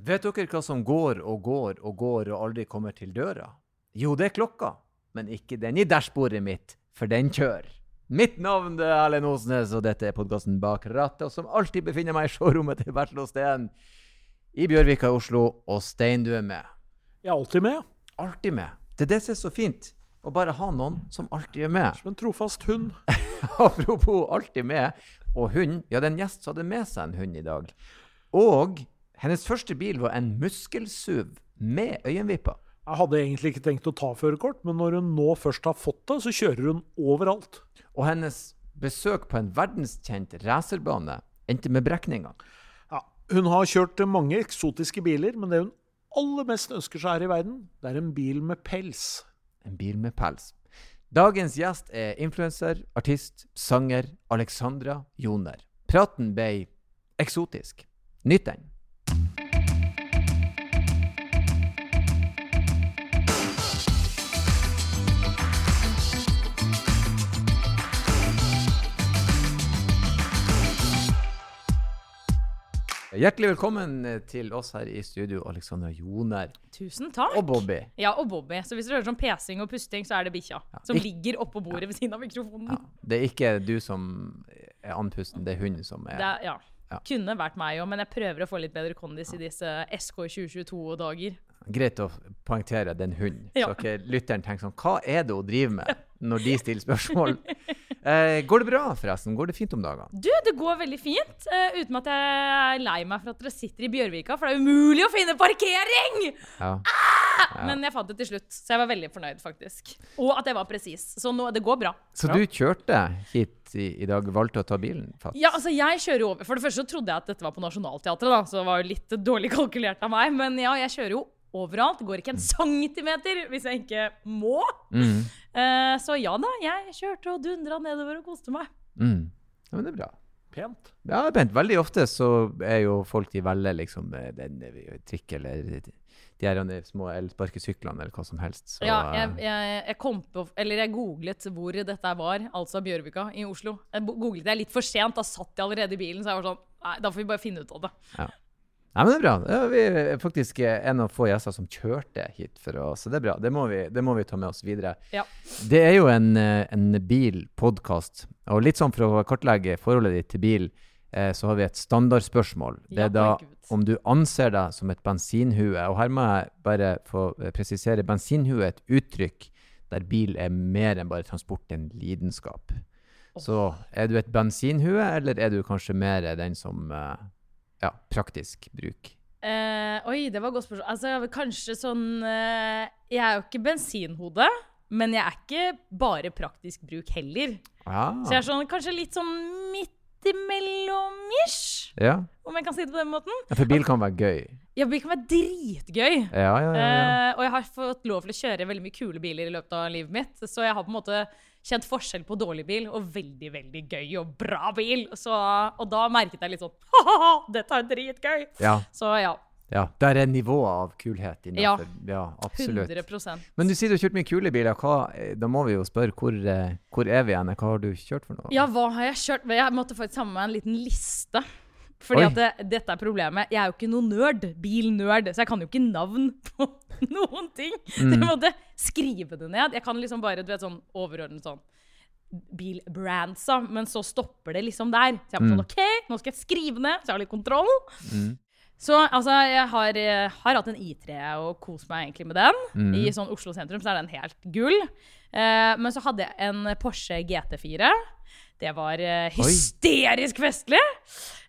Vet dere hva som går og går og går og aldri kommer til døra? Jo, det er klokka, men ikke den i dashbordet mitt, for den kjører. Mitt navn er Erlend Osnes, og dette er podkasten Bak rattet, og som alltid befinner meg i showrommet til Bertil Osten i Bjørvika i Oslo. Og Stein, du er med. Jeg er alltid med. Alltid med. Det er det som er så fint. Å bare ha noen som alltid er med. Som en trofast hund. Apropos alltid med. Og hund. Ja, det er en gjest som hadde med seg en hund i dag. Og hennes første bil var en muskelsuv med øyenvipper. Jeg hadde egentlig ikke tenkt å ta førerkort, men når hun nå først har fått det, så kjører hun overalt. Og hennes besøk på en verdenskjent racerbane endte med brekninger. Ja, hun har kjørt mange eksotiske biler, men det hun aller mest ønsker seg her i verden, det er en bil med pels. En bil med pels. Dagens gjest er influenser, artist, sanger Alexandra Joner. Praten ble eksotisk. Nytt den. Hjertelig velkommen til oss her i studio, Alexandra Joner Tusen takk. og Bobby. Ja, og Bobby. Så hvis du hører sånn pesing og pusting, så er det bikkja. Som Ik- ligger oppå bordet ved siden av mikrofonen. Ja, det er ikke du som er andpusten, det er hunden som er Det ja. Ja. Kunne vært meg òg, men jeg prøver å få litt bedre kondis i disse SK 2022-dager. Greit å poengtere den hunden, Ja. så ikke lytteren tenker sånn Hva er det hun driver med? Når de stiller spørsmål. Eh, går det bra, forresten? Går det fint om dagene? Du, det går veldig fint. Uh, uten at jeg er lei meg for at dere sitter i Bjørvika, for det er umulig å finne parkering! Ja. Ja. Men jeg fant det til slutt, så jeg var veldig fornøyd, faktisk. Og at jeg var presis. Så nå, det går bra. Så du kjørte hit i, i dag, valgte å ta bilen? fast? Ja, altså jeg kjører jo over. For det første så trodde jeg at dette var på Nationaltheatret, da, så det var jo litt dårlig kalkulert av meg. Men ja, jeg kjører jo overalt. Det går ikke en centimeter hvis jeg ikke må. Mm. Eh, så ja da, jeg kjørte og dundra nedover og koste meg. Mm. Ja, men det er bra. Pent. Ja, det er pent. Veldig ofte så er jo folk de velger liksom eh, den eh, trikk eller de her små elsparkesyklene eller hva som helst. Så, Ja, jeg, jeg, jeg kom på Eller jeg googlet hvor dette var, altså Bjørvika i Oslo. Jeg googlet det litt for sent, da satt jeg allerede i bilen, så jeg var sånn Nei, da får vi bare finne ut av det. Nei, men det er bra. Ja, vi er faktisk en av få gjester som kjørte hit for å Så det er bra. Det må vi, det må vi ta med oss videre. Ja. Det er jo en, eh, en bilpodkast, og litt sånn for å kartlegge forholdet ditt til bil, eh, så har vi et standardspørsmål. Det Ja, er da om du anser deg som et bensinhue. Og her må jeg bare få eh, presisere. Bensinhue er et uttrykk der bil er mer enn bare transport, en lidenskap. Så er du et bensinhue, eller er du kanskje mer den som eh, Ja, praktisk bruk? Eh, oi, det var et godt spørsmål. Altså, kanskje sånn eh, Jeg er jo ikke bensinhode, men jeg er ikke bare praktisk bruk heller. Ja. Så jeg er sånn, kanskje litt sånn midt imellom-ish, ja. om jeg kan si det på den måten. Ja, For bil kan være gøy. Ja, bil kan være dritgøy. Ja, ja, ja. ja. Eh, og jeg har fått lov til å kjøre veldig mye kule biler i løpet av livet mitt. Så jeg har på en måte kjent forskjell på dårlig bil og veldig veldig gøy og bra bil. Så, og da merket jeg litt sånn Ha-ha, dette er dritgøy! ja, Så ja, ja. Der er nivået av kulhet innenfor. Ja, absolutt. 100% Men du sier du har kjørt mye kule biler. Hva, da må vi jo spørre hvor, eh, hvor er vi igjen? Hva har du kjørt for noe? Ja, hva har jeg kjørt? Jeg måtte faktisk ha med meg en liten liste. Fordi Oi. at det, dette er problemet. Jeg er jo ikke noe nerd. Bilnerd. Så jeg kan jo ikke navn på noen ting. Så Mm. jeg måtte skrive det ned. Jeg kan liksom bare, du vet, sånn overordnet sånn bilbrandsa, men så stopper det liksom der. Så jeg var sånn, OK, nå skal jeg skrive ned, så jeg har litt kontroll. Mm. Så altså, jeg har, eh, har hatt en I3 og kost meg egentlig med den. Mm. I sånn Oslo sentrum så er den helt gull. Eh, men så hadde jeg en Porsche GT4. Det var eh, hysterisk festlig!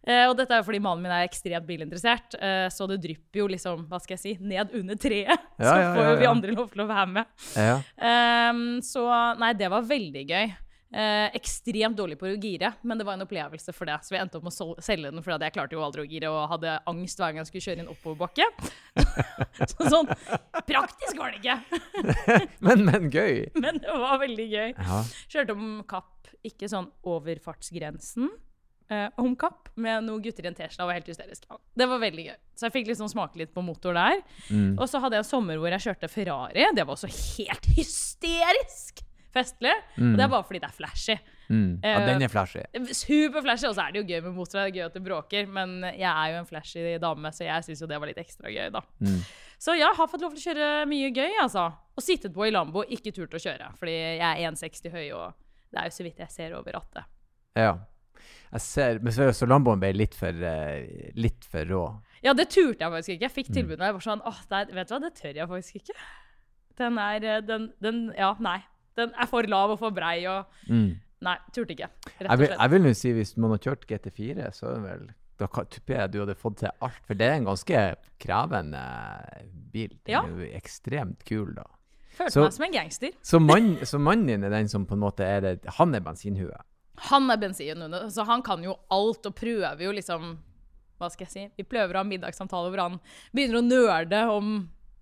Eh, og dette er jo fordi mannen min er ekstremt bilinteressert, eh, så det drypper jo liksom, hva skal jeg si, ned under treet. Ja, så ja, får jo vi andre lov til å være med. Ja. Ehm, så nei, det var veldig gøy. Eh, ekstremt dårlig på å gire, men det var en opplevelse for det. Så vi endte opp med å selge den, for jeg klarte jo aldri å gire og hadde angst hver gang jeg skulle kjøre inn oppoverbakke. så sånn praktisk var det ikke, Men, men gøy. men det var veldig gøy. Kjørte om kapp, ikke sånn over fartsgrensen. Eh, om kapp med noen gutter i en Tesla. var helt hysterisk. Det var veldig gøy. Så jeg fikk liksom smake litt på motor der. Mm. Og så hadde jeg en sommer hvor jeg kjørte Ferrari. Det var også helt hysterisk festlig. Og det er bare fordi det er flashy. Mm. Ja, Eh, den er flashy. Superflashy, og så er det jo gøy med motor, det er gøy at det bråker, men jeg er jo en flashy dame, så jeg syns jo det var litt ekstra gøy, da. Mm. Så jeg har fått lov til å kjøre mye gøy, altså. Og sittet på i Lambo, ikke turt å kjøre, fordi jeg er 1,60 høy, og det er jo så vidt jeg ser over rattet. Ja. Jeg ser, men så, Lamboen ble litt for, eh, litt for rå. Ja, det turte jeg faktisk ikke. Jeg Mm. fikk tilbud, og jeg var sånn åh, det er, vet du hva, det tør jeg faktisk ikke. Den er, eh, den, den, ja, nei. Den er for lav og for brei, og Mm. nei, turte ikke, rett og slett. jeg vil nå si hvis man har kjørt GT4, så er det vel Da tipper jeg du hadde fått til alt. For det er en ganske krevende bil. Den Ja. er jo ekstremt kul, da. Følte så- meg som en gangster. Så, mann, så mannen din er den som på en måte er det Han er bensinhue. Han er bensinhunde, så han kan jo alt og prøver jo liksom Hva skal jeg si? Vi prøver å ha middagssamtale hvor han begynner å nøle om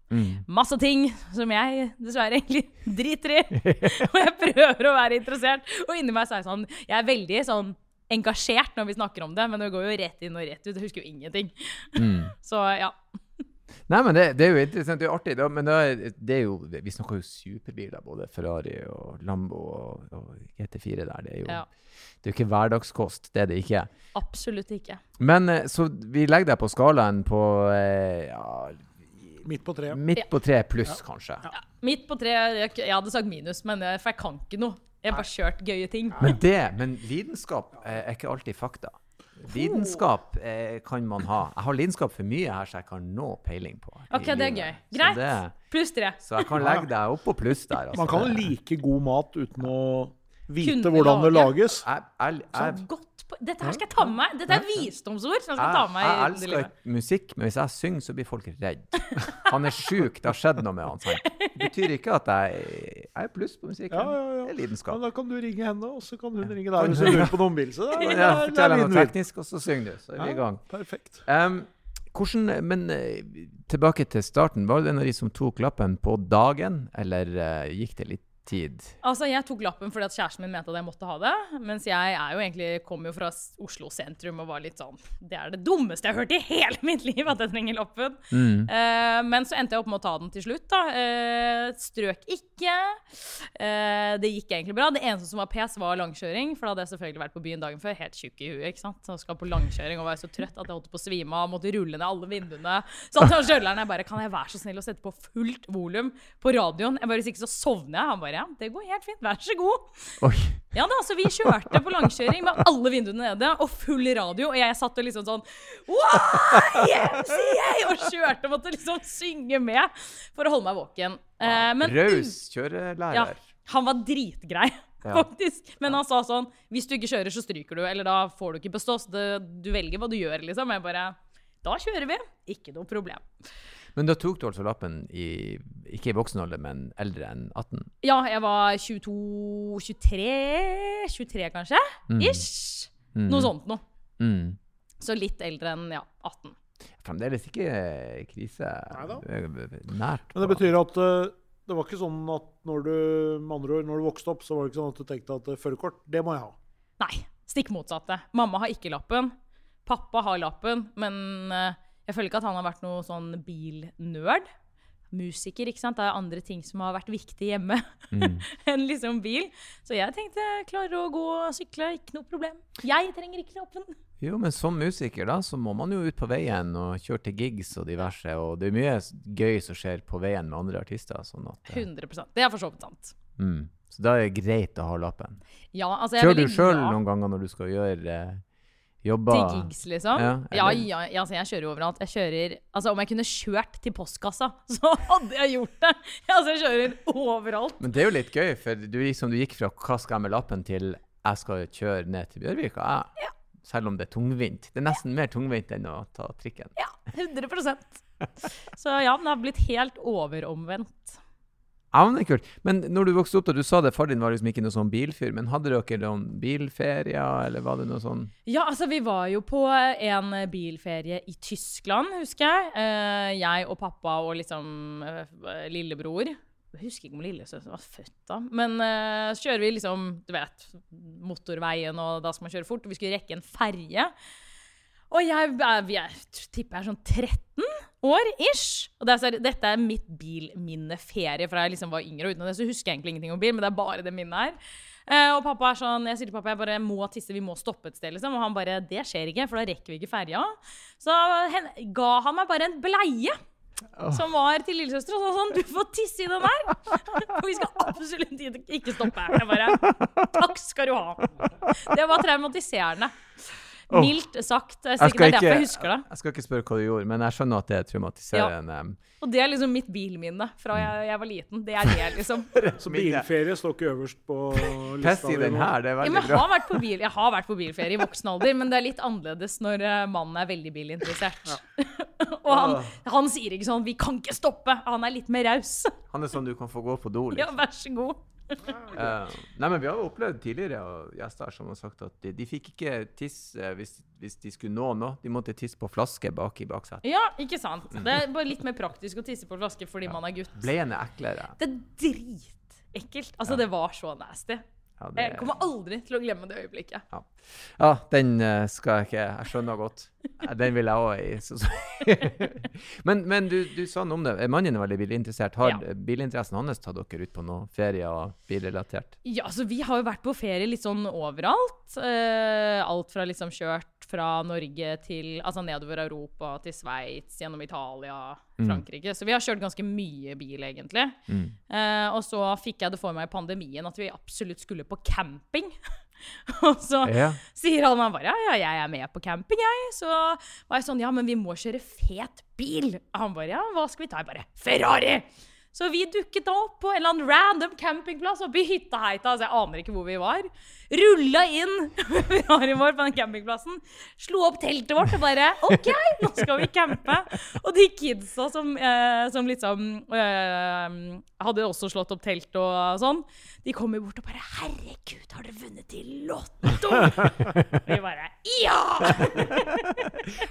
Mm. masse ting som jeg dessverre egentlig driter i. Og jeg prøver å være interessert. Og inni meg så er jeg sånn Jeg er veldig sånn engasjert når vi snakker om det, men det går jo rett inn og rett ut. Jeg husker jo ingenting. Mm. Så ja. Nei, men det, det er jo interessant, det er jo artig. Da, men det er, det er jo, vi snakker jo superbiler, både Ferrari og Lambo og, og GT4 der. Det er jo, Ja. det er jo ikke hverdagskost, det er det ikke. Absolutt ikke. Men eh, så vi legger deg på skalaen på eh, ja, Midt på treet. midt på tre pluss, kanskje. Midt på tre Jeg, jeg hadde sagt minus, men jeg, for jeg kan ikke noe. Jeg har bare kjørt gøye ting. Men det, men lidenskap eh, er ikke alltid fakta. Lidenskap eh, kan man ha. Jeg har lidenskap for mye her, så jeg kan nå peiling på. OK, det er gøy. Greit. det- Pluss tre. Så jeg kan legge deg opp på pluss der. Altså. Man kan like god mat uten å vite Kunne hvordan det lages. jeg, jeg, jeg, Dette her skal jeg ta med meg. Dette er visdomsord som jeg skal ta med meg. jeg, jeg elsker livet. musikk, men hvis jeg synger, så blir folk redd. Han er sjuk, det har skjedd noe med han. Sånn. Det betyr ikke at jeg, jeg er pluss på musikken. Ja, ja, ja. Det er lidenskap. Men da kan du ringe henne, og så kan hun ringe deg hvis du lurer på noe er, Ja, fortell det Fortell noe teknisk, og så synger du. Så er vi i gang. Perfekt. Um, hvordan, men eh, tilbake til starten. Var du en av de som tok lappen på dagen, eller uh, gikk det litt tid? Altså, Jeg tok lappen fordi at kjæresten min mente at jeg måtte ha det. Mens jeg er jo egentlig, kom jo fra Oslo sentrum og var litt sånn Det er det dummeste jeg har hørt i hele mitt liv, at jeg trenger lappen. Mm. Uh, men så endte jeg opp med å ta den til slutt. da. Uh, strøk ikke. Uh, det gikk egentlig bra. Det eneste som var pes, var langkjøring. For da hadde jeg selvfølgelig vært på byen dagen før, helt tjukk i huet. ikke sant? Så skal på langkjøring og var så trøtt at jeg holdt på å svime av. Måtte rulle ned alle vinduene. Så til kjørelæreren jeg bare Kan jeg være så snill å sette på fullt volum på radioen? Jeg bare Hvis ikke så sovner jeg. Han bare Ja, det går helt fint. Vær så god. Oi. Ja da, så vi kjørte på langkjøring med alle vinduene nede og full radio, og jeg satt og liksom sånn YMCA! Og kjørte og måtte liksom synge med for å holde meg våken. Eh, men Raus ja, han var dritgrei, Ja. faktisk. Men han sa sånn Hvis du ikke kjører, så stryker du, eller da får du ikke bestå. Så du velger hva du gjør, liksom. Jeg bare Da kjører vi. Ikke noe problem. Men da tok du altså lappen i ikke i voksen alder, men eldre enn 18? Ja, jeg var 22 23 23 kanskje? Ish. Mm. Noe sånt noe. Mm. Så litt eldre enn ja, 18. Fremdeles ikke krise nært. Men det betyr at eh, det var ikke sånn at når du, med andre ord, når du vokste opp, så var det ikke sånn at du tenkte at eh, førerkort, det må jeg ha. Nei, stikk motsatte. Mamma har ikke lappen. Pappa har lappen, men eh, jeg føler ikke at han har vært noe sånn bilnerd. Musiker, ikke sant. Det er andre ting som har vært viktig hjemme Mm. enn liksom bil. Så jeg tenkte klare å gå og sykle, ikke noe problem. Jeg trenger ikke lappen. Jo, men som musiker, da, så må man jo ut på veien og kjøre til gigs og diverse. Og det er mye gøy som skjer på veien med andre artister. Sånn at, eh, 100% Det er for så vidt sant. mm. Så da er det greit å ha lappen. Ja, altså jeg er Kjører du sjøl noen ganger når du skal gjøre eh, jobber? til gigs, liksom. Ja, Ja, ja, ja, altså jeg kjører jo overalt. Jeg kjører, altså Om jeg kunne kjørt til postkassa, så hadde jeg gjort det! Altså Jeg kjører overalt. Men det er jo litt gøy, for du, liksom, du gikk fra 'hva skal jeg med lappen' til 'jeg skal kjøre ned til Bjørvika'. Ja. Selv om det er tungvint. Det er nesten mer tungvint enn å ta trikken. Ja, 100% Så ja, den har blitt helt overomvendt. Ja, men det er kult. Men når du vokste opp, da, du sa det, far din var liksom ikke noe sånn bilfyr, men hadde dere noen bilferier, eller var det noe sånn Ja, altså vi var jo på en bilferie i Tyskland, husker jeg. Eh, jeg og pappa og liksom eh, lillebror. Jeg husker ikke om lillesøster var født da. Men eh, så kjører vi liksom, du vet, motorveien, og da skal man kjøre fort. Og vi skulle rekke en ferje. Og jeg, jeg, jeg er, tipper jeg er sånn 13 år ish. Og det er, så- dette er mitt bilminneferie fra jeg liksom var yngre. Og uten det så husker jeg egentlig ingenting om bil, men det er bare det minnet her. Eh, og pappa er sånn, jeg sier til pappa jeg bare må tisse, vi må stoppe et sted. liksom. Og han bare det skjer ikke, for da rekker vi ikke ferja. Så hen, ga han meg bare en bleie. Som var til lillesøster og sa sånn Du får tisse i den der! For vi skal absolutt ikke stoppe. Jeg bare Takk skal du ha. Det var traumatiserende. Åh. Mildt sagt. Det er Jeg sikkert det er derfor jeg husker det. jeg skal ikke spørre hva du gjorde, men jeg skjønner at det er traumatiserende. Og det er liksom mitt bilminne fra jeg, jeg var liten. Det er det, liksom. Så bilferie står ikke øverst på lista. Pest i den her, det er Ja, veldig men jeg, bra. har vært på bil, jeg har vært på bilferie i voksen alder, men det er litt annerledes når eh, mannen er veldig bilinteressert. og han, han sier ikke sånn 'vi kan ikke stoppe'. Han er litt mer raus. Han er sånn du kan få gå på do, ja, liksom. vær så god. Eh, nei, men vi har jo opplevd tidligere og gjester som har sagt at de, de fikk ikke tisse eh, hvis, hvis de skulle nå noe. De måtte tisse på flaske bak i baksetet. Ja, ikke sant. Det er bare litt mer praktisk å tisse på flaske fordi man er gutt. Bleiene er eklere. Det er dritekkelt. Altså, det var så nasty. Ja, det, Jeg kommer aldri til å glemme det øyeblikket. ja den eh, skal jeg ikke Jeg skjønner godt. Eh, Den vil jeg òg i. Så, så. men men du, du sa noe om det. Mannen er veldig bilinteressert. Har Ja. bilinteressen hans tatt dere ut på noe ferie og bilrelatert? Ja, altså vi har jo vært på ferie litt sånn overalt. Uh, alt fra liksom kjørt fra Norge til Altså nedover Europa til Sveits, gjennom Italia, Frankrike. Så vi har kjørt ganske mye bil, egentlig. Mm. Uh, og så fikk jeg det for meg i pandemien at vi absolutt skulle på camping. og så Ja. sier han han bare ja, ja, jeg er med på camping, jeg. Så var jeg sånn ja, men vi må kjøre fet bil. Han bare ja, hva skal vi ta? Jeg bare Ferrari! Så vi dukket da opp på en eller annen random campingplass oppe i Hytteheita. Altså, jeg aner ikke hvor vi var. Rulla inn Ferrarien vår på den campingplassen. Slo opp teltet vårt og bare OK, nå skal vi campe. Og de kidsa som, eh, som liksom eh, hadde også slått opp telt og sånn, de kom jo bort og bare 'Herregud, har dere vunnet i Lotto?' Og vi bare Ja!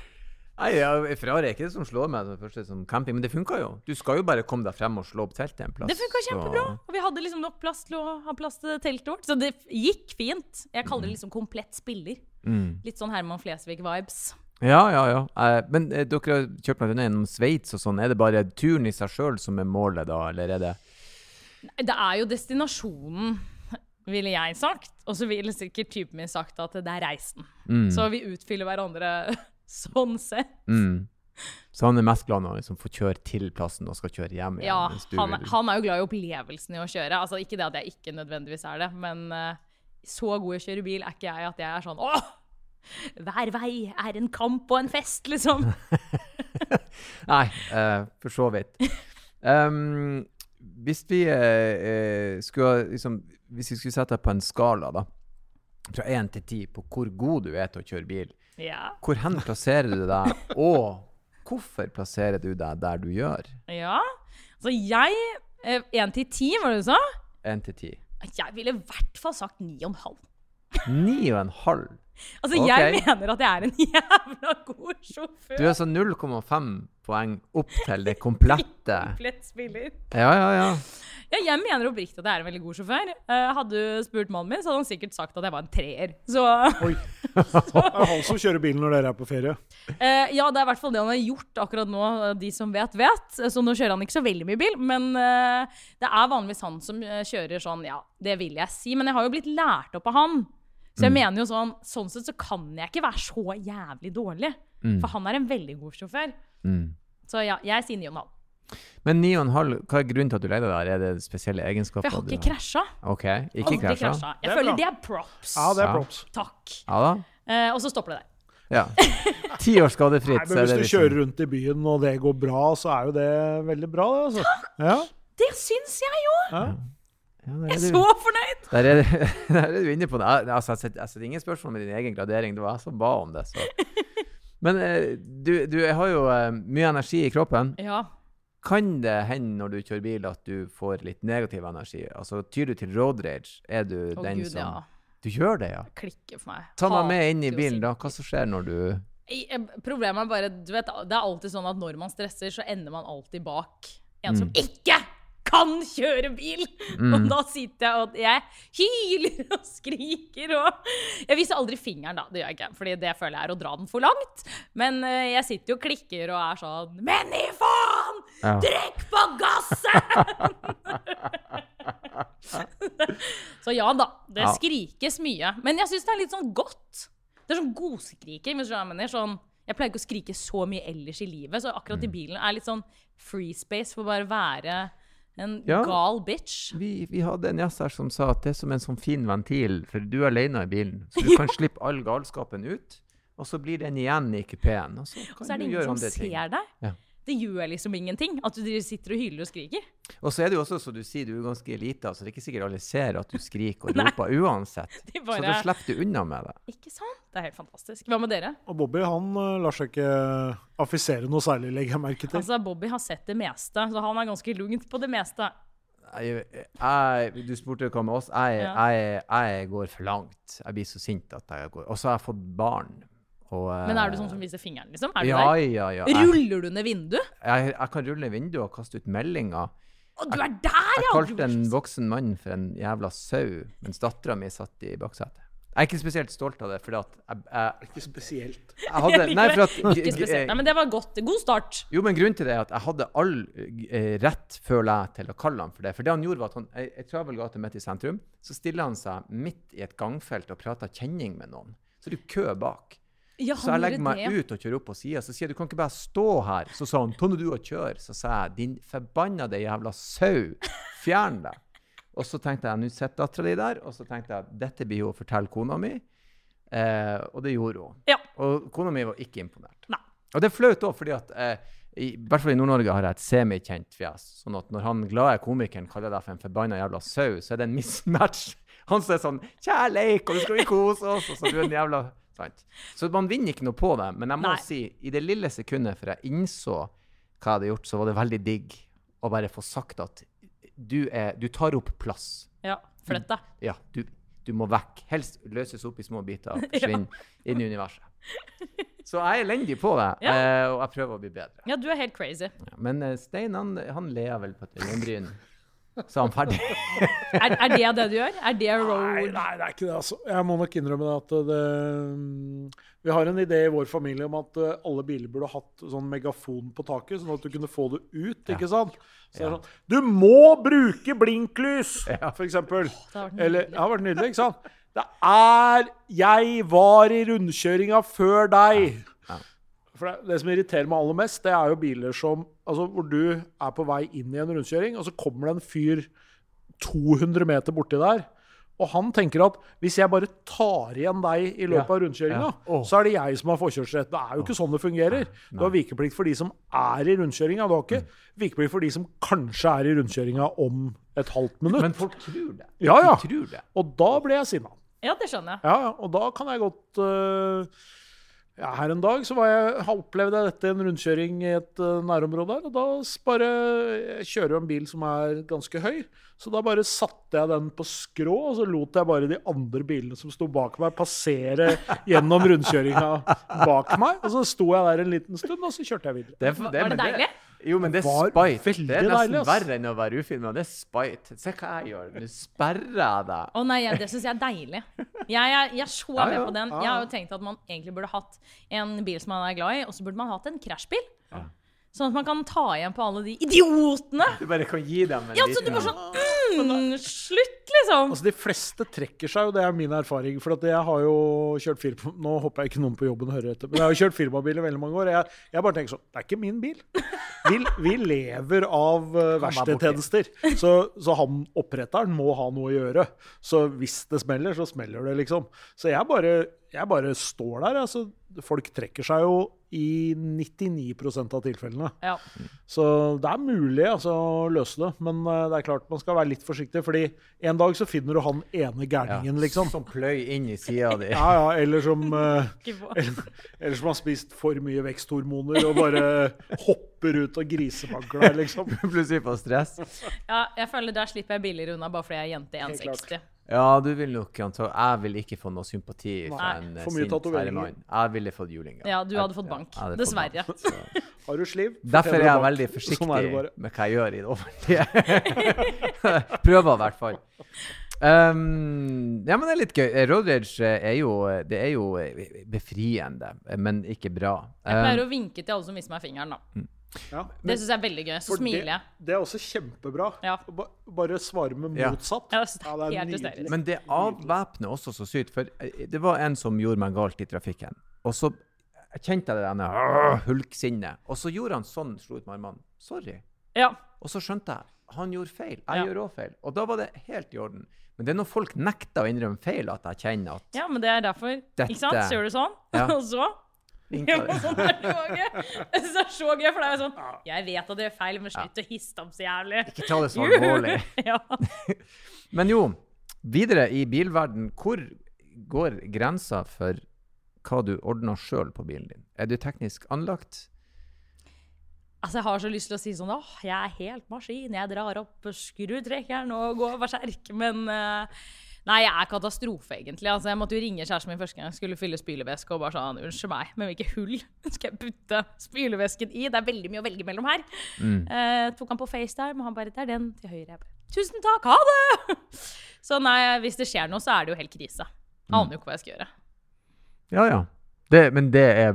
Nei, ja, Ferrari er ikke det som slår meg det første som camping, men det funka jo. Du skal jo bare komme deg frem og slå opp teltet en plass. Det funka kjempebra. Og vi hadde liksom nok plass til å ha plass til teltet vårt. Så det gikk fint. Jeg kaller det liksom komplett spiller. Mm. Litt sånn Herman Flesvig-vibes. Ja, ja, ja. Eh, men eh, dere har kjørt meg annet gjennom Sveits og sånn. Er det bare turen i seg sjøl som er målet, da, eller er det Det er jo destinasjonen, ville jeg sagt. Og så ville sikkert typen min sagt at det er reisen. mm. Så vi utfyller hverandre sånn sett. Mm. Så han er mest glad når han liksom får kjøre til plassen og skal kjøre hjem igjen? Ja, han, han er jo glad i opplevelsen i å kjøre. Altså Ikke det at jeg ikke nødvendigvis er det, men uh, så god i å kjøre bil er ikke jeg at jeg er sånn åh! Hver vei er en kamp og en fest, liksom. Nei, uh, for så vidt. Um, hvis vi eh, skulle liksom Hvis vi skulle sette deg på en skala, da, fra én til ti, på hvor god du er til å kjøre bil, Ja. hvor hen plasserer du deg, og hvorfor plasserer du deg der du gjør? ja. Så jeg Én til ti, var det du sa? Én til ti. Jeg ville i hvert fall sagt ni og en halv. Ni og en halv. Altså, okay. jeg mener at jeg er en jævla god sjåfør. Du er altså 0,5 poeng opp til det komplette. Komplett spiller. Ja, ja, ja. Ja, jeg mener oppriktig at jeg er en veldig god sjåfør. Eh, hadde du spurt mannen min, så hadde han sikkert sagt at jeg var en treer. Så Oi. Det er han som kjører bilen når dere er på ferie. eh, ja, det er i hvert fall det han har gjort akkurat nå. De som vet, vet. Så nå kjører han ikke så veldig mye bil. Men eh, det er vanligvis han som eh, kjører sånn, ja, det vil jeg si. Men jeg har jo blitt lært opp av han. Så jeg mener jo sånn, sånn sett så kan jeg ikke være så jævlig dårlig. For han er en veldig god sjåfør. Mm. Så ja, jeg sier ni og en halv. Men 9,5, hva er grunnen til at du deg der? Er det spesielle egenskaper? For jeg har ikke krasja. Ok, ikke Aldri krasja? krasja. Jeg er føler bra. det er props. Ja, det er Ja. props. Takk. Ja da? Eh, og så stopper det der. Ja. Ti år skadefritt. Nei, men Hvis du liksom- kjører rundt i byen og det går bra, så er jo det veldig bra, det. Altså. Ja. Det syns jeg jo! ja. ja, Jeg er så fornøyd! der, er, du- der er du inne på det. Altså, jeg setter- ingen spørsmål med din egen gradering. Det var jeg som ba om det. Så. Men eh, du, du har jo eh, mye energi i kroppen. Ja. Kan det hende når du kjører bil at du får litt negativ energi? Altså, Tyr du til road rage? Er du Å den gud, som ja. Du gjør det, ja? Klikker for meg. Ta meg med inn i bilen, da. Hva som skjer når du eh, Problemet er bare du vet, Det er alltid sånn at når man stresser, så ender man alltid bak en som ikke kan kjøre bil! Og da sitter jeg og jeg hyler og skriker og Jeg viser aldri fingeren, da. Det gjør jeg ikke. Fordi det føler jeg er å dra den for langt. Men eh, jeg sitter jo og klikker og er sånn Men i faen! Ja. Trekk på gasset! Så ja da, det Ja. skrikes mye. Men jeg syns det er litt sånn godt. Det er sånn godskriking. hvis du mener. Sånn, jeg pleier ikke å skrike så mye ellers i livet, så akkurat Mm. i bilen er litt sånn free space for bare å være en Ja. gal bitch. Vi, vi hadde en gjest her som sa at det er som en sånn fin ventil, for du er alene i bilen. Så du kan slippe all galskapen ut, og så blir den igjen i kupeen. Og så Og så er det du ingen som andre ting. ser deg. Ja. Det gjør liksom ingenting at du sitter og hyler og skriker. Og så er det jo også, som du sier, du er ganske lita, så det er ikke sikkert alle ser at du skriker og roper uansett. Bare... Så da slipper du unna med det. Ikke sant? Det er helt fantastisk. Hva med dere? Og Bobby han eh, lar seg ikke affisere noe særlig, legger jeg merke til. Altså, Bobby har sett det meste, så han er ganske lugnt på det meste. Jeg, jeg, du spurte hva med oss. Jeg, Ja. jeg, jeg går for langt. Jeg blir så sint at jeg går. Og så har jeg fått barn. Og, Men er du sånn som viser fingeren, liksom? Er du Ja, der? ja, ja. Ruller du ned vinduet? jeg, jeg kan rulle ned vinduet og kaste ut meldinger. Å, du er der, Jeg ja! kalte Du er en voksen mann for en jævla sau, mens dattera mi satt i baksetet. Jeg er ikke spesielt stolt av det, fordi at jeg, jeg, Ikke spesielt. jeg hadde Nei, for at Ikke spesielt. Nei, men det var godt. God start. Jo, men grunnen til det er at jeg hadde all eh, rett, føler jeg, til å kalle han for det. For det han gjorde, var at han, ei, ei travel gate midt i sentrum, så stiller han seg midt i et gangfelt og prater kjenning med noen. Så det er det kø bak. Ja, Så jeg legger meg ut og kjører opp på sida. Så sier jeg du kan ikke bare stå her. Så sa han ta nå du og kjør. Så sa jeg din forbannede jævla sau, fjern deg. Og så tenkte jeg nå sitter dattera di der, og så tenkte jeg dette blir hun å fortelle kona mi. Eh, og det gjorde hun. Ja. Og kona mi var ikke imponert. Nei. Og det er flaut òg, fordi at eh, i, i hvert fall i Nord-Norge har jeg et semikjent fjes. Sånn at når han glade komikeren kaller deg for en forbanna jævla sau, så er det en mismatch. Han som er sånn 'Kjærleik, og du skal vi kose oss', og så er du en jævla sant? Så man vinner ikke noe på det. Men jeg må Nei. si, i det lille sekundet før jeg innså hva jeg hadde gjort, så var det veldig digg å bare få sagt at du, er, du tar opp plass. Ja, flytt deg. Ja, du, du må vekk. Helst løses opp i små biter og forsvinne inn i universet. Så jeg er elendig på det, Ja. eh, og jeg prøver å bli bedre. Ja, du er helt crazy. Ja, Men eh, Stein, han, han ler vel på et øyenbryn. Så er han ferdig. Er, er det det du gjør? Er det Nei, road? nei, det er ikke det, altså. Jeg må nok innrømme det at det Vi har en idé i vår familie om at eh, alle biler burde hatt sånn megafon på taket, sånn at du kunne få det ut, ikke sant? Så det er Ja. sånn Du må bruke blinklys, Ja. for eksempel. Det har vært Eller. Det har vært nydelig, ikke sant? Det er Jeg var i rundkjøringa før deg. Ja. For det, det som irriterer meg aller mest, det er jo biler som Altså hvor du er på vei inn i en rundkjøring, og så kommer det en fyr 200 meter borti der. Og han tenker at hvis jeg bare tar igjen deg i løpet Ja. av rundkjøringa, Ja. oh. så er det jeg som har forkjørsrett. Det er jo ikke sånn det fungerer. Du har vikeplikt for de som er i rundkjøringa. Du har ikke vikeplikt for de som kanskje er i rundkjøringa om et halvt minutt. Men folk tror det. Ja, ja. De tror det. Og da ble jeg sinna. Ja, det skjønner jeg. Ja, ja, og da kan jeg godt øh, ja, Her en dag så var jeg, opplevde jeg dette i en rundkjøring i et uh, nærområde her. Og da bare Jeg kjører jo en bil som er ganske høy, så da bare satte jeg den på skrå, og så lot jeg bare de andre bilene som sto bak meg, passere gjennom rundkjøringa bak meg. Og så sto jeg der en liten stund, og så kjørte jeg videre. Det det, Var det det deilig? Jo, men det er spite. Det er nesten deilig, verre enn å være ufilma. Det er spite. Se hva jeg gjør. Nå sperrer jeg deg. Å nei, ja, det syns jeg er deilig. Jeg, jeg, jeg er så Ja, med på den. Jeg har jo tenkt at man egentlig burde hatt en bil som man er glad i, og så burde man hatt en krasjbil. Sånn at man kan ta igjen på alle de idiotene! Du bare kan gi dem en Ja, så du liten bare sånn mm, Slutt, liksom! Altså, De fleste trekker seg jo, det er min erfaring. For at jeg har jo kjørt firma... Nå håper jeg ikke noen på jobben hører etter, men jeg har jo kjørt firmabil i veldig mange år. Jeg, jeg bare tenker sånn Det er ikke min bil. Vi, vi lever av uh, verkstedtjenester. Så, så han oppretteren må ha noe å gjøre. Så hvis det smeller, så smeller det, liksom. Så jeg bare, jeg bare står der. altså Folk trekker seg jo i 99% av tilfellene. Ja. Så det er mulig altså, å løse det, men eh, det er klart man skal være litt forsiktig. fordi en dag så finner du han ene gærningen, liksom. Som pløy inn i sida di. Ja, ja, eller som, uh, eller, eller som har spist for mye veksthormoner og bare hopper ut og grisemagler, liksom. Plutselig får stress. Ja, jeg føler Der slipper jeg billigere unna bare fordi jeg er jente 1,60. Ja, du vil nok anta Jeg vil ikke få noe sympati fra Nei. en eh, For mye sint herremann. Jeg ville fått juling. Ja, du hadde fått bank. fått Dessverre. bank, Har du sliv? Derfor er jeg veldig forsiktig Sånn det bare. med hva jeg gjør i det offentlige. Prøver i hvert fall. Um, ja, men det er litt gøy. Road rage er jo, det er jo befriende, men ikke bra. Jeg pleier Um, å vinke til alle som viser meg fingeren, da. Ja, Det syns jeg er veldig gøy. Så smiler jeg. det er også kjempebra. Ja. Bare svare med motsatt. Ja, det er Ja, det er helt nydelig. hysterisk. Men det avvæpner også så sykt. For eh, det var en som gjorde meg galt i trafikken. Og så kjente jeg det denne hulksinnet. Og så gjorde han sånn, slo ut med armene. Sorry. Ja. Og så skjønte jeg han gjorde feil. Jeg Ja. gjør òg feil. Og da var det helt i orden. Men det er når folk nekter å innrømme feil, at jeg kjenner at ja, men det er derfor. Dette- Ikke sant? Så gjør du sånn, Ja. og så det. sånn er det. Er så gøy, for det er jo sånn Jeg vet at det er feil, men slutt å hisse opp så jævlig. Ikke ta det så alvorlig. Ja. Men jo, videre i bilverden, hvor går grensa for hva du ordner sjøl på bilen din? Er du teknisk anlagt? Altså, jeg har så lyst til å si sånn åh, jeg er helt maskin, jeg drar opp skrutrekkeren og går berserk, men eh, Nei, jeg er katastrofe, egentlig. Altså, jeg måtte jo ringe kjæresten min første gang jeg skulle fylle spylevæske, og bare sånn Unnskyld meg, men hvilke hull skal jeg putte spylevæsken i? Det er veldig mye å velge mellom her. Eh, tok han på FaceTime, og han bare Det er den til høyre. Jeg bare Tusen takk, ha det! Så nei, hvis det skjer noe, så er det jo helt krise. Aner jo ikke hva jeg skal gjøre. Ja, ja. Det, men det er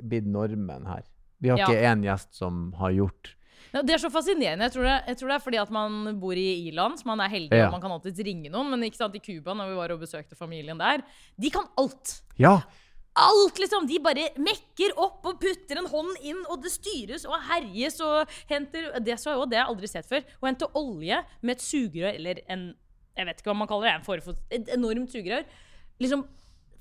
blitt normen her. Vi har Ja. ikke én gjest som har gjort Ja, Det er så fascinerende. Jeg tror det, jeg tror det er fordi at man bor i Irland, så man er heldig Ja. og man kan alltids ringe noen. Men ikke sant, i Cuba, når vi var og besøkte familien der, de kan alt. Ja! Alt, liksom! De bare mekker opp og putter en hånd inn, og det styres og herjes og henter Det så jeg også, det har jeg aldri sett før. Å hente olje med et sugerør, eller en Jeg vet ikke hva man kaller det, en form for et enormt sugerør. Liksom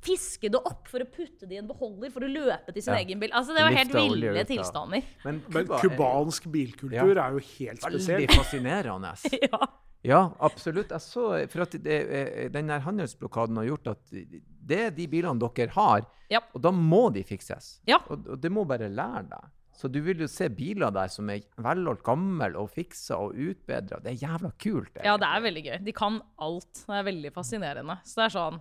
fiske det opp for å putte det i en beholder for å løpe til sin Ja. egen bil. Altså, det var helt Lifte ville ut tilstander. Men, Men Cuba cubansk bilkultur er jo helt veldig fascinerende. ja. Ja, absolutt. Jeg så, for at det, eh, den der handelsblokaden har gjort at det er de bilene dere har, Ja. og da må de fikses. Ja. Og, og det må bare lære deg. Så du vil jo se biler der som er velholdt gammel og fiksa og utbedra. Det er jævla kult. Ja, det er veldig gøy. De kan alt. Det er veldig fascinerende. Så det er sånn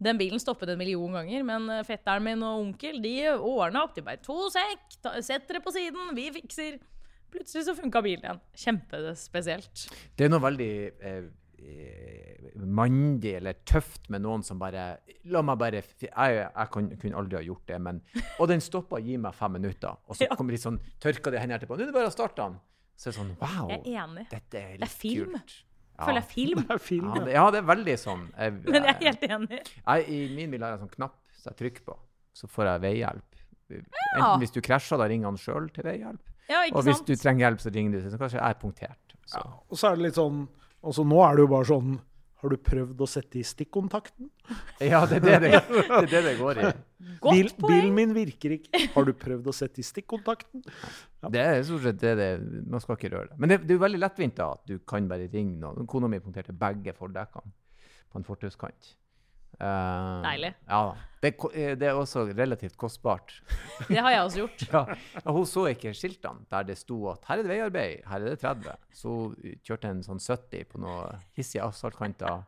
Den bilen stoppet en million ganger, men eh, fetteren min og onkel de ordna opp. De bare To sekk, sett dere på siden, vi fikser. Plutselig så funka bilen igjen. Kjempespesielt. Det er noe veldig eh, eh, mandig eller tøft med noen som bare La meg bare Jeg, jeg kan, kunne aldri ha gjort det, men Og den stoppa og gir meg fem minutter, og så kommer de sånn tørka de hendene etterpå. Nå er det bare å starte den. Så er det sånn Wow, Jeg er enig. dette er Det er litt film. kult. Føler jeg film. Det er film, Ja, ja. det, er veldig sånn. Jeg, Men jeg er helt enig. jeg, I min bil har jeg en sånn knapp som jeg trykker på, så får jeg veihjelp. Enten hvis du krasjer, da ringer han sjøl til veihjelp. Ja, ikke Og hvis sant? du trenger hjelp, så ringer du. Så kanskje jeg er punktert. Så. Ja. Og så er det litt sånn altså Nå er det jo bare sånn Har du prøvd å sette i stikkontakten? Ja, det er det det, det, er det, det går i. Godt Bil, poeng. bilen min virker ikke. Har du prøvd å sette i stikkontakten? Det er stort sett det det Man skal ikke røre det. Men det, det er jo veldig lettvint da, at du kan bare ringe noen. Kona mi punkterte begge fordekkene på en fortauskant. Eh, Deilig. Ja da. Det, eh, det er også relativt kostbart. Det har jeg også gjort. Ja, Hun så ikke skiltene der det sto at her er det veiarbeid, her er det 30. Så hun kjørte en sånn 70 på noen hissige asfaltkanter.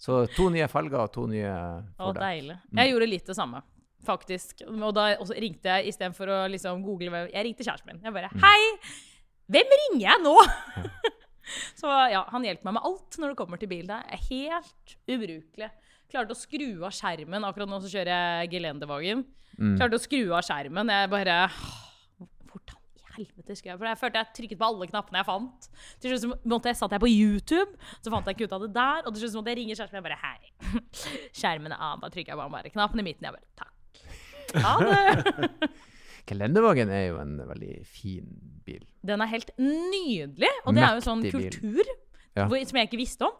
Så to nye felger og to nye Å, fordekk. deilig. Jeg gjorde litt det samme, faktisk. Og da ringte jeg istedenfor å liksom google Jeg ringte kjæresten min. Jeg bare Hei! Hvem ringer jeg nå? Så ja, han hjelper meg med alt når det kommer til bil. Det er helt ubrukelig. Klarte å skru av skjermen. Akkurat nå så kjører jeg gelendevagen. Klarte å skru av skjermen. Jeg bare Hvordan i helvete skulle jeg For jeg følte jeg trykket på alle knappene jeg fant. Til slutt måtte jeg, satt jeg på YouTube, så fant jeg ikke ut av det der. Og til slutt måtte jeg ringe min. Jeg bare Hei, skjermen er av. Da trykker jeg bare, bare knappen i midten. Jeg bare Takk. Ha det. Gelendevagen er jo en veldig fin bil. Den er helt nydelig. Og det er jo sånn kultur. bil. Ja. hvor, som jeg ikke visste om.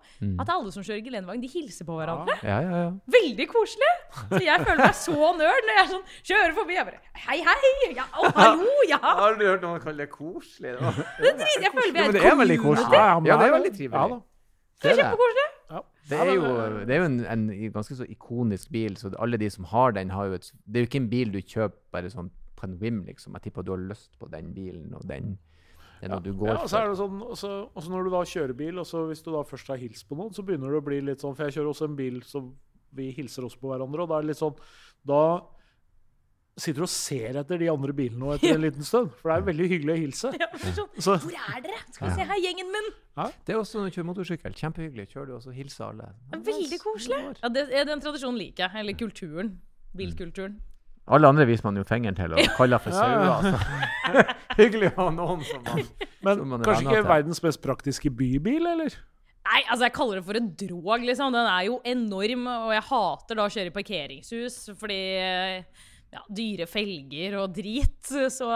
At alle som kjører gelendevagen, de hilser på hverandre. Ja, ja, ja. Veldig koselig! Så jeg føler meg så nerd når jeg sånn, kjører forbi. Jeg bare Hei, hei! Ja, å, hallo! Ja! Har du hørt noen kalle det koselig. Det, Det er Jeg føler vi er et er community. Ja, Ja, det er veldig trivelig. Ja, da. Det er kjempekoselig. Ja. Det er jo, det er jo en, en ganske så ikonisk bil, så alle de som har den, har jo et Det er jo ikke en bil du kjøper bare sånn på en whim, liksom. Jeg tipper du har lyst på den bilen, og den det er noe du går Ja, og så er det sånn, også, også når du da kjører bil, og hvis du da først har hilst på noen, så begynner det å bli litt sånn For jeg kjører også en bil som vi hilser også på hverandre, og da er det litt sånn Da sitter du og ser etter de andre bilene etter en liten stund. For det er veldig hyggelig å hilse. Ja, sånn, Så, Hvor er dere? Skal vi se her, gjengen min. Det er også når du kjører motorsykkel. Kjempehyggelig. Kjører du, og så hilser alle. Ja, Veldig koselig. Ja, det, ja, Den tradisjonen liker jeg. Eller kulturen. Bilkulturen. Alle andre viser man jo fingeren til og kaller for Ja, ja. sauer. Altså. hyggelig å ha noen som man Men Som man kanskje ikke til. verdens mest praktiske bybil, eller? Nei, altså jeg kaller det for en drog, liksom. Den er jo enorm, og jeg hater da å kjøre i parkeringshus fordi ja, dyre felger og drit. Så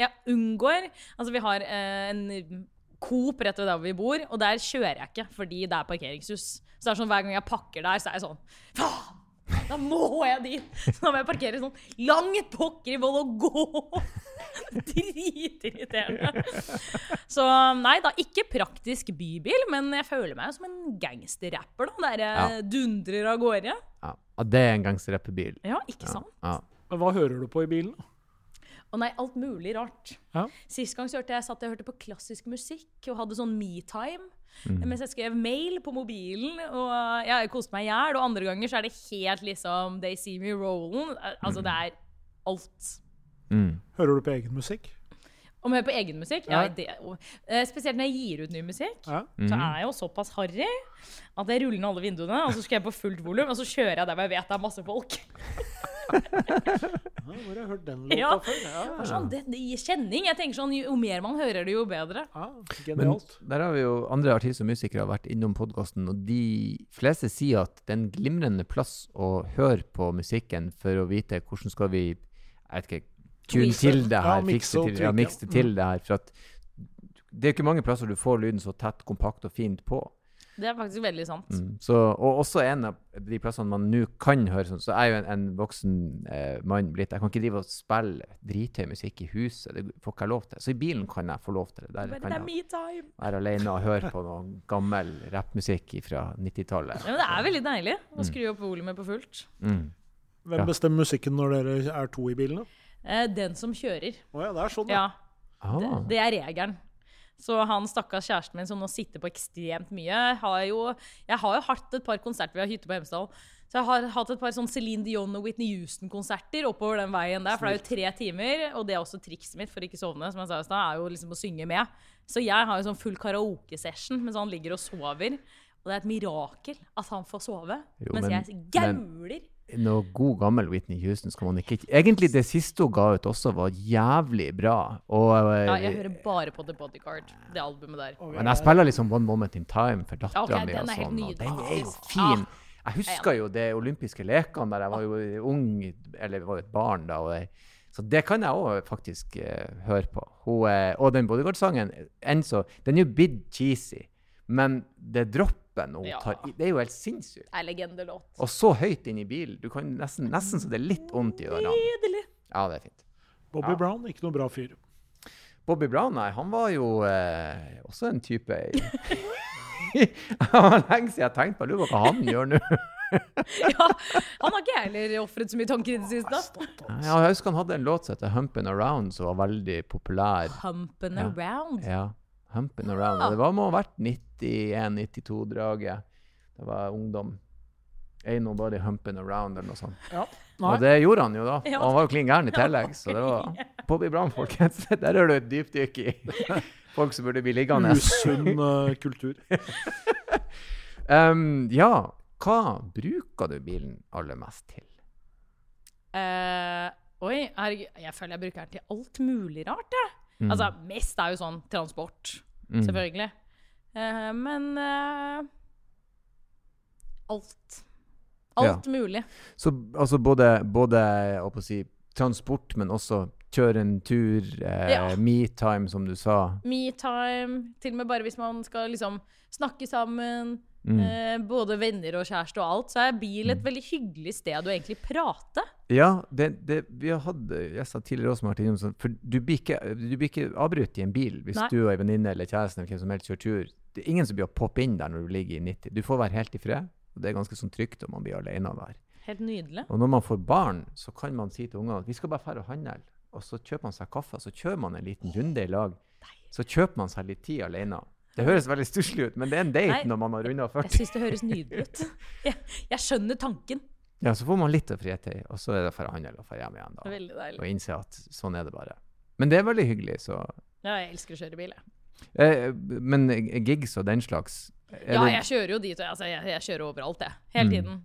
jeg unngår Altså, vi har eh, en Coop rett ved der vi bor, og der kjører jeg ikke fordi det er parkeringshus. Så det er sånn hver gang jeg pakker der, så er jeg sånn Faen! Da må jeg dit! Så da må jeg parkere sånn langt pokker i vold og gå! Dritirriterende. Så nei da, ikke praktisk bybil, men jeg føler meg som en gangsterrapper, da. Der jeg Ja. dundrer av gårde. Ja, det er en gangsterrappebil. Ja, ikke sant? Ja. Men hva hører du på i bilen? da? Å nei, alt mulig rart. Ja. Sist gang så hørte jeg, satt jeg hørte på klassisk musikk og hadde sånn me-time. Mm. Mens jeg skrev mail på mobilen, og jeg koste meg i hjel. Og andre ganger så er det helt liksom They see me rolling. Altså, det er alt. Mm. Hører du på egen musikk? Om jeg hører på egen musikk? Ja, Ja. det, eh, spesielt når jeg gir ut ny musikk. Ja. Så er jeg jo såpass harry at jeg ruller ned alle vinduene, og så skal jeg på fullt volum, og så kjører jeg der hvor jeg vet det er masse folk. Ja, hvor har jeg hørt den låta Ja. før? Ja, Sånn, det, det gir kjenning. Jeg tenker sånn, Jo mer man hører det, jo bedre. ja, Men Genialt. der har vi jo andre artister og musikere har vært innom podkasten, og de fleste sier at det er en glimrende plass å høre på musikken for å vite hvordan skal vi jeg vet ikke, tune til det her, fikse til, ja, mikse til det her. For at det er ikke mange plasser du får lyden så tett, kompakt og fint på. Det er faktisk veldig sant. Mm. Så, og også en av de plassene man nå kan høre sånn, så er jeg jo en, en voksen eh, mann blitt. Jeg kan ikke drive og spille drithøy musikk i huset. Det får ikke jeg lov til. Så i bilen kan jeg få lov til det. Der Men kan det er jeg være alene og høre på noe gammel rappmusikk fra 90-tallet. Ja, men det er veldig deilig å skru opp volumet på fullt. Mm. Hvem bestemmer musikken når dere er to i bilen? da? Eh, den som kjører. Å ja, det er sånn, Ja, det, Ah. det er regelen. Så han stakkars kjæresten min som nå sitter på ekstremt mye, har jo Jeg har jo hatt et par konserter, vi har hytte på Hemsedal. Så jeg har hatt et par sånn Celine Dion og Whitney Houston-konserter oppover den veien der. For det er jo tre timer, og det er også trikset mitt for ikke sovne, som jeg sa i stad, er jo liksom å synge med. Så jeg har jo sånn full karaoke-session mens han ligger og sover. Og det er et mirakel at han får sove, Jo, mens men- jeg gauler. Noe god gammel Whitney Houston skal man ikke Egentlig det siste hun ga ut også var jævlig bra. Og, eh, Ja, jeg hører bare på The Bodyguard, det albumet der. Men jeg spiller liksom One Moment in Time for dattera Ja, ok, mi. og sånn, og Den er jo fin. Ah, Jeg husker jo de olympiske lekene der jeg var jo ung, eller var jo et barn da. og jeg, så det kan jeg òg faktisk uh, høre på. Hun, uh, og den Bodyguard-sangen, Den er jo blitt cheesy, men det droppen hun Ja. tar i, det er jo helt sinnssykt. Det er legendelåt. Og så høyt inn i bilen. Du kan nesten, nesten så det er litt vondt i ørene. Nydelig. Ja, det er fint. Bobby Ja. Brown, ikke noe bra fyr. Bobby Brown, nei, han var jo eh, også en type Det var lenge siden jeg tenkte på lurer på hva han gjør nå. Ja, han har ikke heller ofret så mye tanker i det siste. Ja, jeg husker han hadde en låt som heter 'Humpin' Around', som var veldig populær. Humpin' Ja. around. Ja, 'Humpin' Around'. Ja. det var må ha vært 91-92-draget. Det var ungdom. Ain't nobody humping around, eller noe sånt. Ja. Og det gjorde han jo da. Og han var jo klin gæren i tillegg, så det var Bobby Brown, folkens. Der er du et dypdykk i folk som burde bli liggende. Usunn eh, kultur. Um, ja, hva bruker du bilen aller mest til? Uh, oi, herregud. Jeg føler jeg bruker den til alt mulig rart, jeg. Mm. Altså, mest er jo sånn transport, Mm. selvfølgelig. Uh, men uh, alt. Alt mulig. Så altså både, både si, transport, men også kjøre en tur, eh, Ja. me-time, som du sa. Me-time. Til og med bare hvis man skal liksom snakke sammen. Mm. Eh, både venner og kjæreste og alt. Så er bil et veldig hyggelig sted å egentlig prate. Ja, det, det, vi har hatt sa tidligere også Martin for du blir ikke, du blir ikke avbrutt i en bil hvis Nei. du og ei venninne eller kjæresten eller hvem som helst kjører tur. Det er ingen som blir å poppe inn der når du ligger i 90. Du får være helt i fred, og det er ganske sånn trygt om man blir alene der. Helt nydelig. Og når man får barn, så kan man si til ungene at vi skal bare fære og handle, og så kjøper man seg kaffe, og så kjører man en liten runde i lag. Så kjøper man seg litt tid alene. Det høres veldig stusslig ut, men det er en date Nei. når man har runda Jeg 40. syns det høres nydelig ut. Jeg, jeg skjønner tanken. Ja, så får man litt av fritid, og så er det for å handle og for hjem igjen. Da. veldig deilig. Og innse at sånn er det bare. Men det er veldig hyggelig, så Ja, jeg elsker å kjøre bil, jeg. eh, Men gigs og den slags Ja, jeg kjører jo dit, og jeg, altså, jeg, jeg kjører overalt, jeg. Hele Mm. tiden.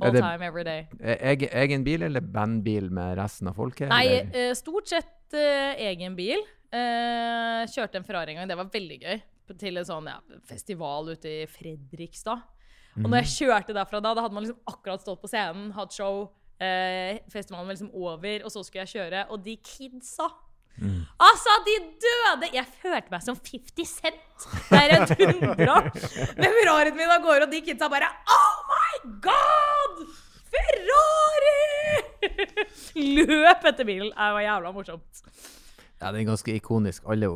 All det- time, every day. eg- egen bil eller bandbil med resten av folket? Nei, eh, stort sett eh, egen bil. eh, kjørte en Ferrari en gang. Det var veldig gøy. Til en sånn ja, festival ute i Fredrikstad. Og når jeg kjørte derfra da, da hadde man liksom akkurat stått på scenen, hatt show. Eh, festivalen var liksom over, og så skulle jeg kjøre. Og de kidsa Altså, de døde! Jeg følte meg som 50 Cent der jeg dundra med Ferrarien min av gårde, og de kidsa bare Oh my god! Ferrari! Løp etter bilen. Det var jævla morsomt. Ja, den er ganske ikonisk. Alle,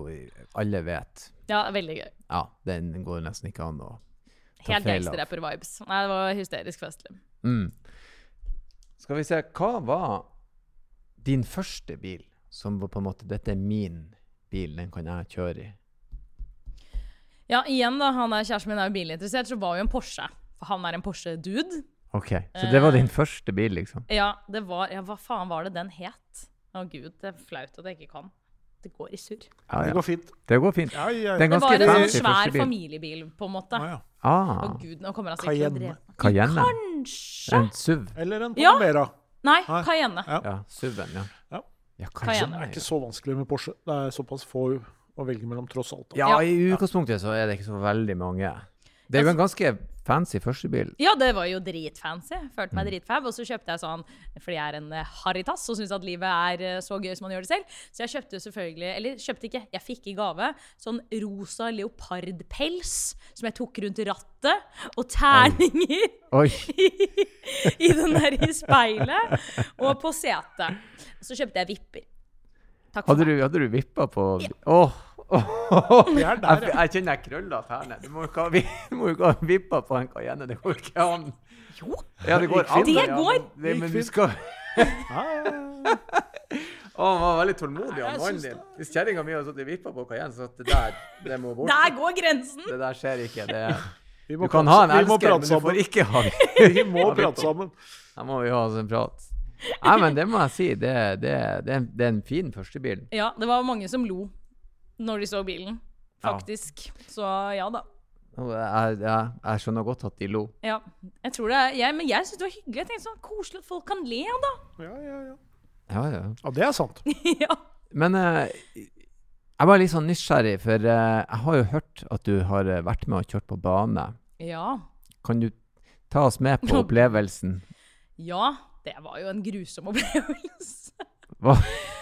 alle vet. Ja, veldig gøy. Ja, den går nesten ikke an å ta Helt feil av. gangsterrapper-vibes. Nei, det var hysterisk festlig. Mm. Skal vi se, hva var din første bil som var på en måte Dette er min bil, den kan jeg kjøre i. Ja, igjen da, han er kjæresten min er jo bilinteressert, så var jo en Porsche. For han er en Porsche-dude. OK. Så det var din første bil, liksom? Ja, det var Ja, hva faen var det den het? Å gud, det er flaut at jeg ikke kan. Det går i surr. Ja, Det går fint. Det går fint. Ja, ja, Det er Det var en sånn svær familiebil, på en måte. ja, ja. Ah, Å gud, nå kommer han sikkert til å drepe Cayenne. Kanskje? En SUV. Eller en Ja. Panamera. Nei. Cayenne. Ja. Ja, SUV-en, ja. Ja. Ja, Cayenne. Det er ikke så vanskelig med Porsche. Det er såpass få å velge mellom, tross alt. da. Ja, Ja. i utgangspunktet så er det ikke så veldig mange. Det er jo en ganske fancy førstebil. Ja, det var jo dritfancy. Følte Mm. meg dritfab. Og så kjøpte jeg sånn, fordi jeg er en eh, harrytass og syns at livet er eh, så gøy som man gjør det selv. Så jeg kjøpte selvfølgelig Eller kjøpte ikke, jeg fikk i gave sånn rosa leopardpels som jeg tok rundt rattet, og terninger Oi! i den der i speilet og på setet. Og så kjøpte jeg vipper. Hadde du, hadde du vippa på Åh! er der, Jeg, ja. jeg kjenner jeg krøller tærne. Du må jo ikke ha, vi- vippa på en Cayenne. Det går ikke an. Jo. Ja, det går Gikk fint. an. Det ja, går. men- Det, men Gikk fint. skal Ja, ja, ja. Å, han var veldig tålmodig, Ja, han mannen din. Hvis kjerringa mi hadde sittet og vippa på Cayenne, så det der, det må bort. Der går grensen! Det der skjer ikke. Det, Vi du kan prate- ha en elsker, men du får ikke ha Vi må Ja, prate sammen. Her må vi ha oss en prat. Nei, men det må jeg si. Det, det, det, er en- det er en fin førstebil. Ja, det var mange som lo når de så bilen, Ja. faktisk. Så ja da. Jeg, jeg, jeg skjønner godt at de lo. Ja, jeg tror det er, jeg, Men jeg syns det var hyggelig. Jeg tenkte sånn, Koselig at folk kan le, da. Ja, ja, ja. Ja, ja. ja, det er sant. ja. Men uh, jeg var litt sånn nysgjerrig, for uh, jeg har jo hørt at du har eh, vært med og kjørt på bane. ja. Kan du ta oss med på opplevelsen? Ja, det var jo en grusom opplevelse. Hva?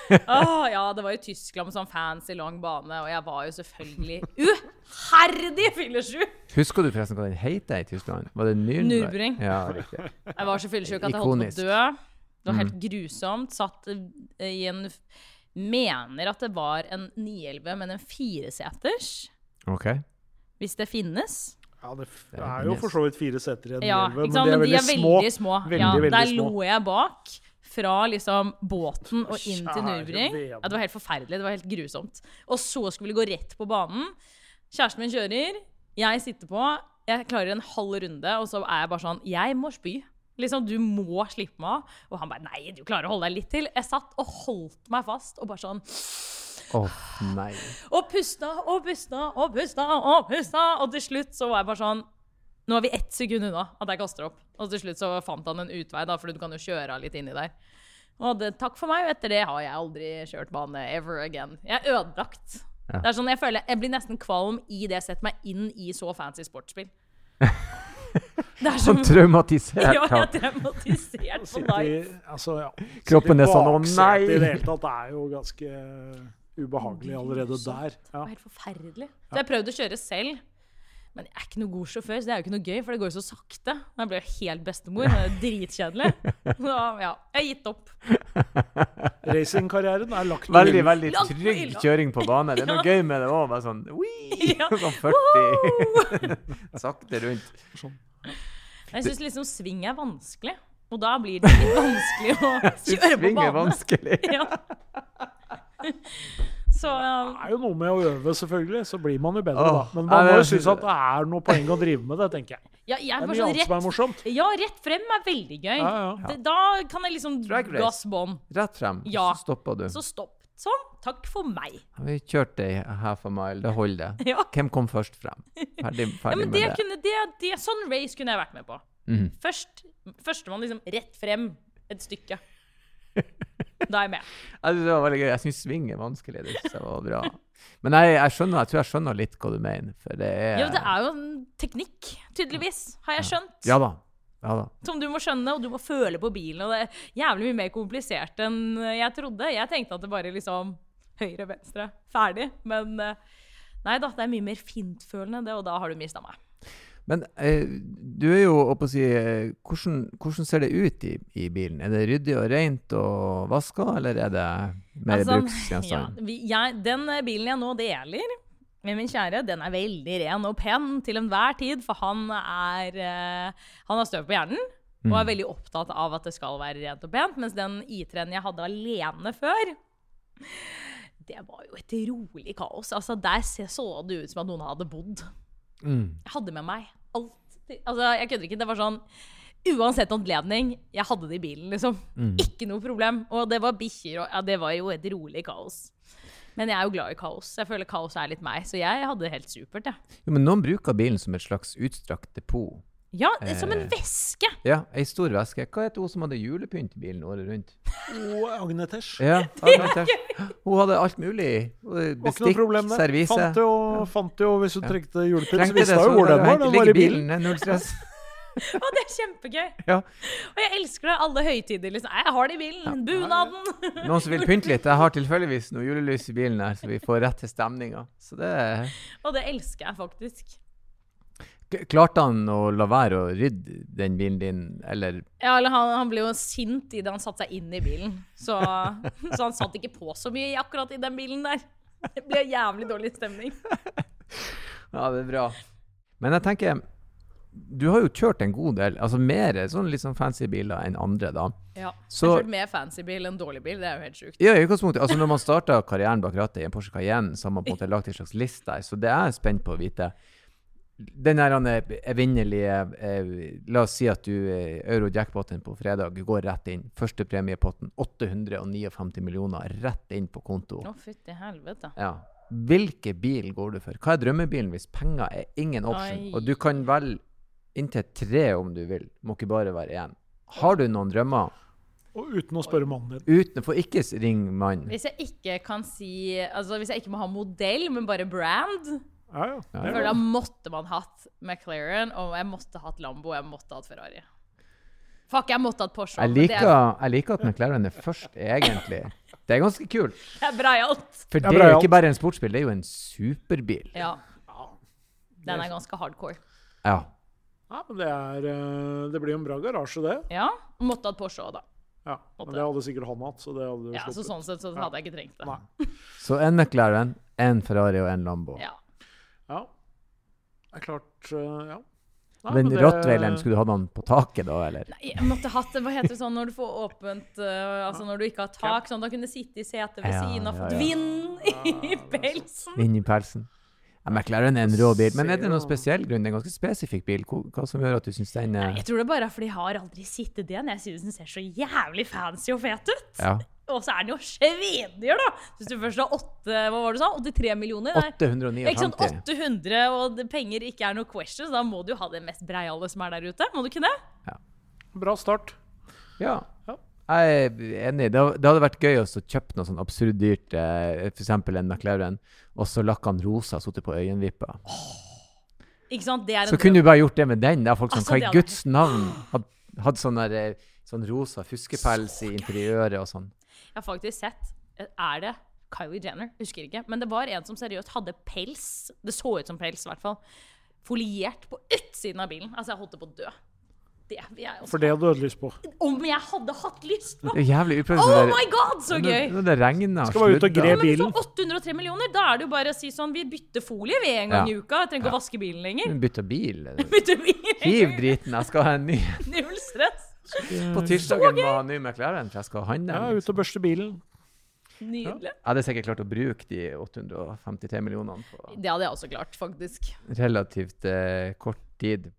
Åh, ja, det var jo Tyskland med sånn fancy lang bane, og jeg var jo selvfølgelig uherdig fyllesyk! Husker du forresten hva den heter i Tyskland? Var det Nürnberg? Ja, riktig. Jeg var så fyllesyk at jeg holdt på å dø. Det var helt grusomt. Satt eh, i en Mener at det var en 911, men en fireseters. OK. Hvis det finnes. Ja, det f- Det er jo for så vidt fire seter i en Ja, men de er, men de er veldig små. Veldig, ja, veldig der små. lo jeg bak. Fra liksom båten og inn til vene. Ja, det var helt forferdelig. Det var helt grusomt. Og så skulle vi gå rett på banen. Kjæresten min kjører. Jeg sitter på. Jeg klarer en halv runde, og så er jeg bare sånn Jeg må spy. Liksom, Du må slippe meg av. Og han bare Nei, du klarer å holde deg litt til. Jeg satt og holdt meg fast og bare sånn Oh, nei. Og pusta og pusta og pusta og pusta. Og til slutt så var jeg bare sånn Nå er vi ett sekund unna at jeg kaster opp. Og til slutt så fant han en utvei, da, for du kan jo kjøre litt inni der. Og det, takk for meg, og etter det har jeg aldri kjørt bane ever again. Jeg er ødelagt. Ja. Det er sånn, jeg føler jeg blir nesten kvalm i det jeg setter meg inn i så fancy sportsspill. Det er Sånn som traumatisert. Ja, jeg er traumatisert på life. altså, ja. Kroppen er sånn, «Å, nei!» I det hele tatt det er jo ganske ubehagelig allerede der. der. Det Ja. var helt forferdelig. Så jeg prøvde å kjøre selv. Men jeg er ikke noe god sjåfør, så det er jo ikke noe gøy, for det går jo så sakte. Og Jeg ble jo helt bestemor. Det er dritkjedelig. Så ja, jeg har gitt opp. Racingkarrieren er lagt på Veldig, veldig trygg kjøring på bane. Det er noe Ja. gøy med det òg. Bare sånn wii, Ja. sånn 40 Sakte rundt. Jeg syns liksom sving er vanskelig. Og da blir det litt vanskelig å kjøre på Sving er vanskelig. Ja. Så ja, Det er jo noe med å øve, selvfølgelig, så blir man jo bedre da. Men man må jo synes at det er noe poeng å drive med det, tenker jeg. ja, jeg Det er mye sånn annet som er morsomt. ja, rett frem er veldig gøy. Ja, ja. Det, da kan jeg liksom gass bånn. Rett frem, Ja. så stopper du. Så stopp. Sånn. Takk for meg. Vi kjørte ei half a mile, det holder. Ja. Hvem kom først frem? Ferdig, Ja, ferdig men med det med kunne, det, det, sånn race kunne jeg vært med på. Mm. Først, Førstemann liksom rett frem et stykke. Da er jeg med. Jeg det var veldig gøy. Jeg syns sving er vanskelig. Det synes jeg var bra. Men jeg, jeg, skjønner, jeg tror jeg skjønner litt hva du mener. For det er Ja, det er jo en teknikk, tydeligvis, har jeg skjønt. Ja da. Ja da. Som du må skjønne, og du må føle på bilen. Og det er jævlig mye mer komplisert enn jeg trodde. Jeg tenkte at det bare liksom høyre, venstre, ferdig. Men eh, nei da, det er mye mer fintfølende, det, og da har du mista meg. Men eh, du er jo å si, eh, hvordan, hvordan ser det ut i, i bilen? Er det ryddig og rent og vaska, eller er det mer Altså, bruksgjenstand? Ja, vi, jeg, den eh, bilen jeg nå deler med min kjære, den er veldig ren og pen til enhver tid, for han er eh, Han har støv på hjernen. Og Mm. er veldig opptatt av at det skal være rent og pent. Mens den I3-en jeg hadde alene før, det var jo et rolig kaos. Altså, Der så det ut som at noen hadde bodd. Mm. Jeg hadde med meg alt. Altså, jeg kødder ikke. Det var sånn Uansett anledning, jeg hadde det i bilen, liksom. Mm. Ikke noe problem. Og det var bikkjer og Ja, det var jo et rolig kaos. Men jeg er jo glad i kaos. Jeg føler kaos er litt meg, så jeg hadde det helt supert, jeg. Jo, men noen bruker bilen som et slags utstrakt depot. Ja, som en Eh. veske. Ja, ei stor veske. Hva heter hun som hadde julepynt i bilen året rundt? Oh, Agnetesh. Ja, Agnetesh. Hun hadde alt mulig. Bestikk, servise. Fant jo, fant jo hvis hun trengte julepynt, så visste jo hvor den var. Den var i bilen. Null stress. Og det er kjempegøy. Ja. Og jeg elsker det. Alle høytider. Liksom. Jeg har det i bilen. Bunaden. Noen som vil pynte litt? Jeg har tilfeldigvis noe julelys i bilen her, så vi får rett til stemninga. Det Og det elsker jeg faktisk. Klarte han å la være å rydde den bilen din, eller Ja, eller han, han ble jo sint idet han satte seg inn i bilen. Så, så han satt ikke på så mye akkurat i den bilen der. Det ble jævlig dårlig stemning. Ja, det er bra. Men jeg tenker Du har jo kjørt en god del, altså mer sånn litt sånn fancy biler enn andre, da. Ja. Så- Jeg har kjørt mer fancy bil enn dårlig bil. Det er jo helt sjukt. Ja, i utgangspunktet. Altså, når man starta karrieren bak rattet i en Porsche Cayenne, så har man på en måte lagt en slags liste der, så det er jeg spent på å vite. Den der evinnelige eh, La oss si at du eh, euro-jackpoten på fredag går rett inn. Første premiepotten 859 millioner rett inn på konto. Å, fytti helvete. Ja. Hvilken bil går du for? Hva er drømmebilen hvis penger er ingen option? Oi. Og du kan velge inntil tre om du vil. Må ikke bare være én. Har du noen drømmer? Og uten å spørre mannen din. Uten, For ikke ring mannen. Hvis jeg ikke kan si Altså, hvis jeg ikke må ha modell, men bare brand Ja, ja. Ja, For da måtte man hatt McLaren, og jeg måtte hatt Lambo, og jeg måtte hatt Ferrari. Fuck, jeg måtte hatt Porsche. Jeg liker, det er- jeg liker at McLaren er først, egentlig. Det er ganske kult. Det er breialt. For Ja, det er jo ikke bare en sportsbil, det er jo en superbil. Ja. Den er ganske hardcore. Ja. ja, men det er eh, Det blir jo en bra garasje, det. Ja. Måtte hatt Porsche òg, da. Ja, Men det hadde sikkert han hatt, så det hadde du Ja, så sånn sett så hadde jeg ikke trengt det. Nei. Så en McLaren, en Ferrari og en Lambo. Ja. Ja. Det er klart eh, Ja. Nei, men, men det- Rottweileren, skulle du hatt den på taket da, eller? Nei, jeg måtte hatt det, hva heter det sånn når du får åpent uh, Altså når du ikke har tak, sånn at du kunne sitte i setet ved Ja, siden og ja, fått ja. vind i pelsen. Vind i pelsen. Ja, McLaren er en rå bil. Men er det noen spesiell grunn? Det er en ganske spesifikk bil. Hva, hva som gjør at du syns den er Jeg tror det bare er fordi jeg har aldri sittet i den. Jeg synes den ser så jævlig fancy og fet ut. Ja. Og så er den jo svindyr, da! Hvis du først har 8, hva var det du sa? 83 millioner? 859. Ikke sant? 800, og penger ikke er noe question, så da må du jo ha det mest breiale som er der ute. Må du ikke det? Ja. Bra start. Ja. Ja. Jeg er enig. Det, hadde- vært gøy å kjøpe noe sånn absurd dyrt, eh, f.eks. en McLaren, og så lakk han rosa, sittet på øyenvippa. Ikke sant? Det Så kunne du bare gjort det med den. Det er folk som Altså, hva i Guds navn hadde, hadde sånn der, eh, sånn rosa fuskepels i interiøret og sånn. Jeg har faktisk sett Er det Kylie Jenner? Husker ikke. Men det var en som seriøst hadde pels. Det så ut som pels, i hvert fall. Foliert på utsiden av bilen. Altså, jeg holdt på å dø. Det vil jeg også For det hadde du hatt lyst på. Om jeg hadde hatt lyst på! Jævlig uprøvd. Oh my god, så gøy! Når det regner og Skal bare ut og gre Men bilen. for 803 millioner, da er det jo bare å si sånn Vi bytter folie ved en gang Ja. i uka. Jeg trenger ikke å vaske bilen lenger. Bytte bil. Bytter bil. Hiv driten, jeg skal ha en ny. Null stress. På tirsdagen må jeg ha en ny McLaren, for jeg skal handle. Ja, ut og børste bilen. Nydelig. Jeg hadde sikkert klart å bruke de 853 millionene på Det hadde jeg også klart, faktisk. relativt eh, kort tid.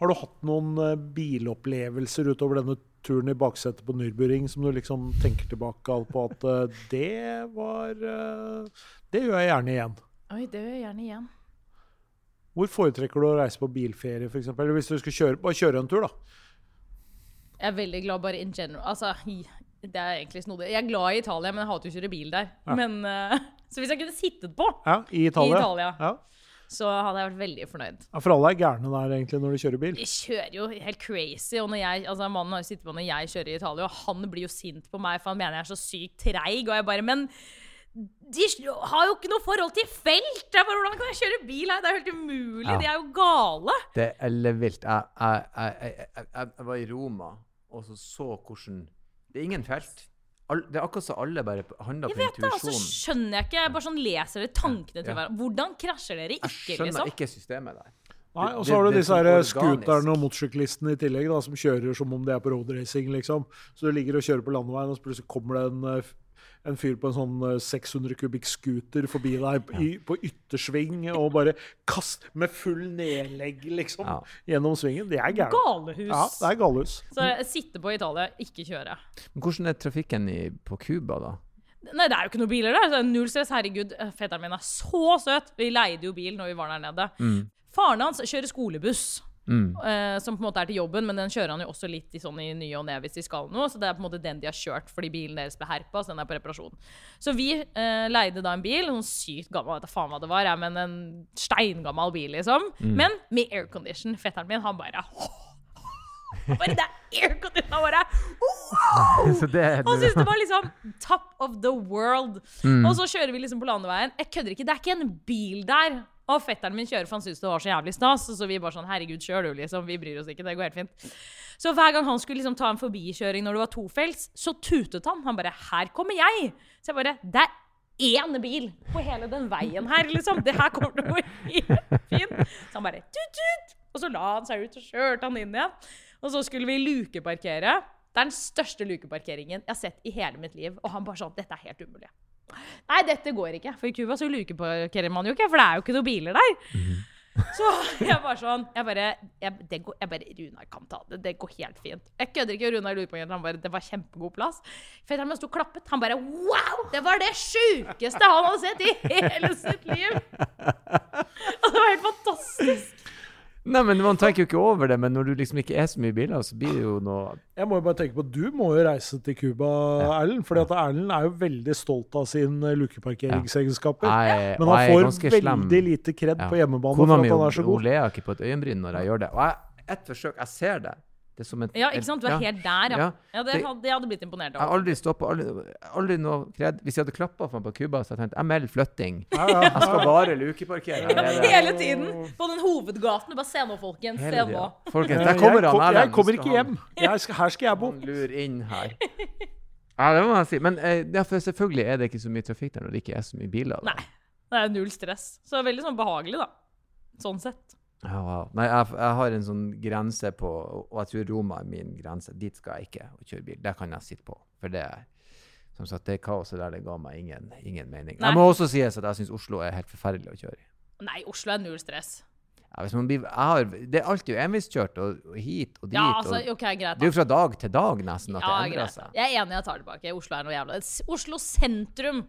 Har du hatt noen eh, bilopplevelser utover denne turen i baksetet på Nürburgring som du liksom tenker tilbake på at eh, det var eh, Det gjør jeg gjerne igjen. Oi, det gjør jeg gjerne igjen. Hvor foretrekker du å reise på bilferie, f.eks.? Eller hvis du skulle kjøre, bare kjøre en tur, da. Jeg er veldig glad bare in general. Altså, Det er egentlig snodig. Jeg er glad i Italia, men jeg hater jo å kjøre bil der. Ja. Men, uh, så hvis jeg kunne sittet på, Ja, I Italia. I Italia. Ja. så hadde jeg vært veldig fornøyd. ja, For alle er gærne der egentlig når de kjører bil. Jeg kjører jo helt crazy. Og når jeg, altså Mannen har jo sittet på når jeg kjører i Italia, og han blir jo sint på meg, for han mener jeg er så sykt treig. Og jeg bare Men de har jo ikke noe forhold til felt! Jeg bare, Hvordan kan jeg kjøre bil her? Det er jo helt umulig! Ja. De er jo gale! Det er ellevilt. Jeg, jeg, jeg, jeg, jeg, jeg var i Roma og så så hvordan Det er ingen felt. All, det er akkurat som alle bare handler Jeg på vet det, altså skjønner jeg ikke. Jeg bare sånn leser dere tankene til Ja. hverandre. Hvordan krasjer dere ikke Jeg skjønner liksom? ikke systemet der. Nei, Og så har du disse her scooterne og motorsyklistene i tillegg, da, som kjører som om de er på roadracing, liksom. Så du ligger og kjører på landeveien, og så plutselig kommer det en, eh, en fyr på en sånn eh, 600 kubikk scooter forbi deg i, på yttersving og bare kast med full nedlegg, liksom, Ja. gjennom svingen. Det er gærent. Galehus. Ja, det er galehus. Så sitte på Italia, ikke kjøre. Men hvordan er trafikken i, på Cuba, da? Nei, det er jo ikke noen biler der. så Null stress. Herregud, fetteren min er så søt. Vi leide jo bil når vi var der nede. Faren hans kjører skolebuss. Mm. eh, som på en måte er til jobben, men den kjører han jo også litt i, sånn, i ny og ne hvis de skal noe. Så det er på en måte den de har kjørt fordi bilen deres ble herpa, så den er på reparasjon. Så vi eh, leide da en bil, noen sykt gammel, vet da faen hva det var, ja, men en steingammel bil, liksom. Men med aircondition. Fetteren min, han bare Bare det er aircondition! Bare wow! Han syntes det var liksom top of the world. Og så kjører vi liksom på landeveien. Jeg kødder ikke, det er ikke en bil der. Og fetteren min kjører, for han syntes det var så jævlig stas. Så vi bare sånn, herregud, kjør du, liksom. Vi bryr oss ikke, det går helt fint. Så hver gang han skulle liksom ta en forbikjøring når det var tofelts, så tutet han. Han bare 'Her kommer jeg'. Så jeg bare 'Det er én bil på hele den veien her, liksom. Det her kommer til å gå helt fint'. Så han bare 'tut-tut'. Og så la han seg ut og kjørte han inn igjen. Og så skulle vi lukeparkere. Det er den største lukeparkeringen jeg har sett i hele mitt liv. Og han bare sånn Dette er helt umulig. Nei, dette går ikke. For i Cuba så lukeparkerer man jo ikke, for det er jo ikke noen biler der. Så jeg bare sånn Jeg bare, jeg, det går, jeg bare Runar kan ta det. Det går helt fint. Jeg kødder ikke. Runar lukeparkerte. Han bare Det var kjempegod plass. Fetteren min sto og klappet. Han bare Wow! Det var det sjukeste han hadde sett i hele sitt liv! Og det var helt fantastisk. Nei, men Man tenker jo ikke over det, men når du liksom ikke er så mye i biler, så blir det jo noe Jeg må jo bare tenke på at Du må jo reise til Cuba, Erlend. For Erlend er jo veldig stolt av sine lukeparkeringsegenskaper. Ja. Men han får veldig slem. lite kred Ja. på hjemmebane Kona for at han er så god. hun mi ler ikke på et øyenbryn når jeg gjør det. Og jeg, et forsøk, jeg ser det. Det er som en, Ja, ikke sant? Du er ja. helt der, ja. Ja, Ja, det, det- hadde, jeg hadde blitt imponert Jeg har aldri stoppa, aldri, aldri noe kred. Hvis jeg hadde klappa for meg på Cuba, så hadde jeg tenkt jeg melder flytting. Ja, ja. Jeg skal bare lukeparkere. Er. Hele tiden! På den hovedgaten. Bare se nå, folkens. Hele Se nå. Folkens, der kommer han Jeg, jeg kommer ikke hjem. Jeg skal, her skal jeg bo. Han lurer inn her. Ja, det må jeg si. Men eh, ja, for selvfølgelig er det ikke så mye trafikk der når det ikke er så mye biler. Da. Nei. Det er null stress. Så det er veldig sånn behagelig, da. Sånn sett. Ja, wow. Nei, jeg, jeg har en sånn grense på Og jeg tror Roma er min grense. Dit skal jeg ikke å kjøre bil. Der kan jeg sitte på. For det er som sagt, det kaoset der det ga meg ingen, ingen mening. Nei. Jeg må også sies at jeg syns Oslo er helt forferdelig å kjøre i. Nei, Oslo er null stress. Ja, blir, har, det er alltid enveiskjørt og, og hit og dit. Ja, altså, og, OK, greit. det er jo fra dag til dag nesten at Ja, det endrer greit. seg. Jeg er enig, jeg tar det tilbake. Oslo er noe jævla Oslo sentrum,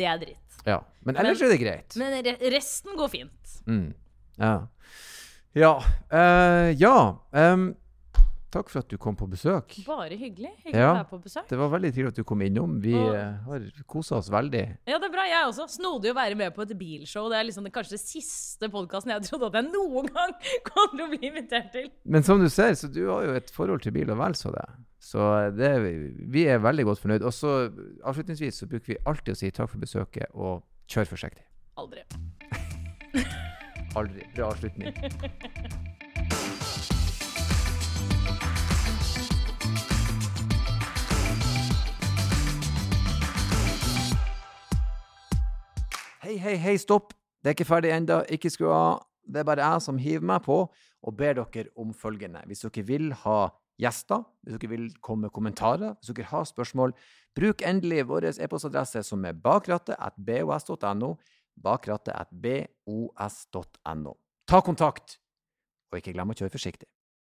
det er dritt. Ja. Men ellers er det greit. Men resten går fint. Mm. Ja. Ja. Uh, ja. Um, takk for at du kom på besøk. Bare hyggelig. Hyggelig Ja. å være på besøk. Det var veldig trivelig at du kom innom. Vi Og- eh, har kosa oss veldig. Ja, det er bra. Jeg også. Snodig å være med på et bilshow. Det er liksom det, kanskje det siste podkasten jeg trodde at jeg noen gang kom til å bli invitert til. Men som du ser, så du har jo et forhold til bil og vel så det. Så det, vi er veldig godt fornøyd. Og så avslutningsvis så bruker vi alltid å si takk for besøket, og kjør forsiktig. Aldri. Aldri. Avslutning. Hei, hei, hei, stopp. Det er ikke ferdig ennå. Ikke skru av. Det er bare jeg som hiver meg på og ber dere om følgende. Hvis dere vil ha gjester, hvis dere vil komme med kommentarer, hvis dere har spørsmål, bruk endelig vår e-postadresse som er bakrattet.bos.no, bos.no. Ta kontakt, og ikke glem å kjøre forsiktig.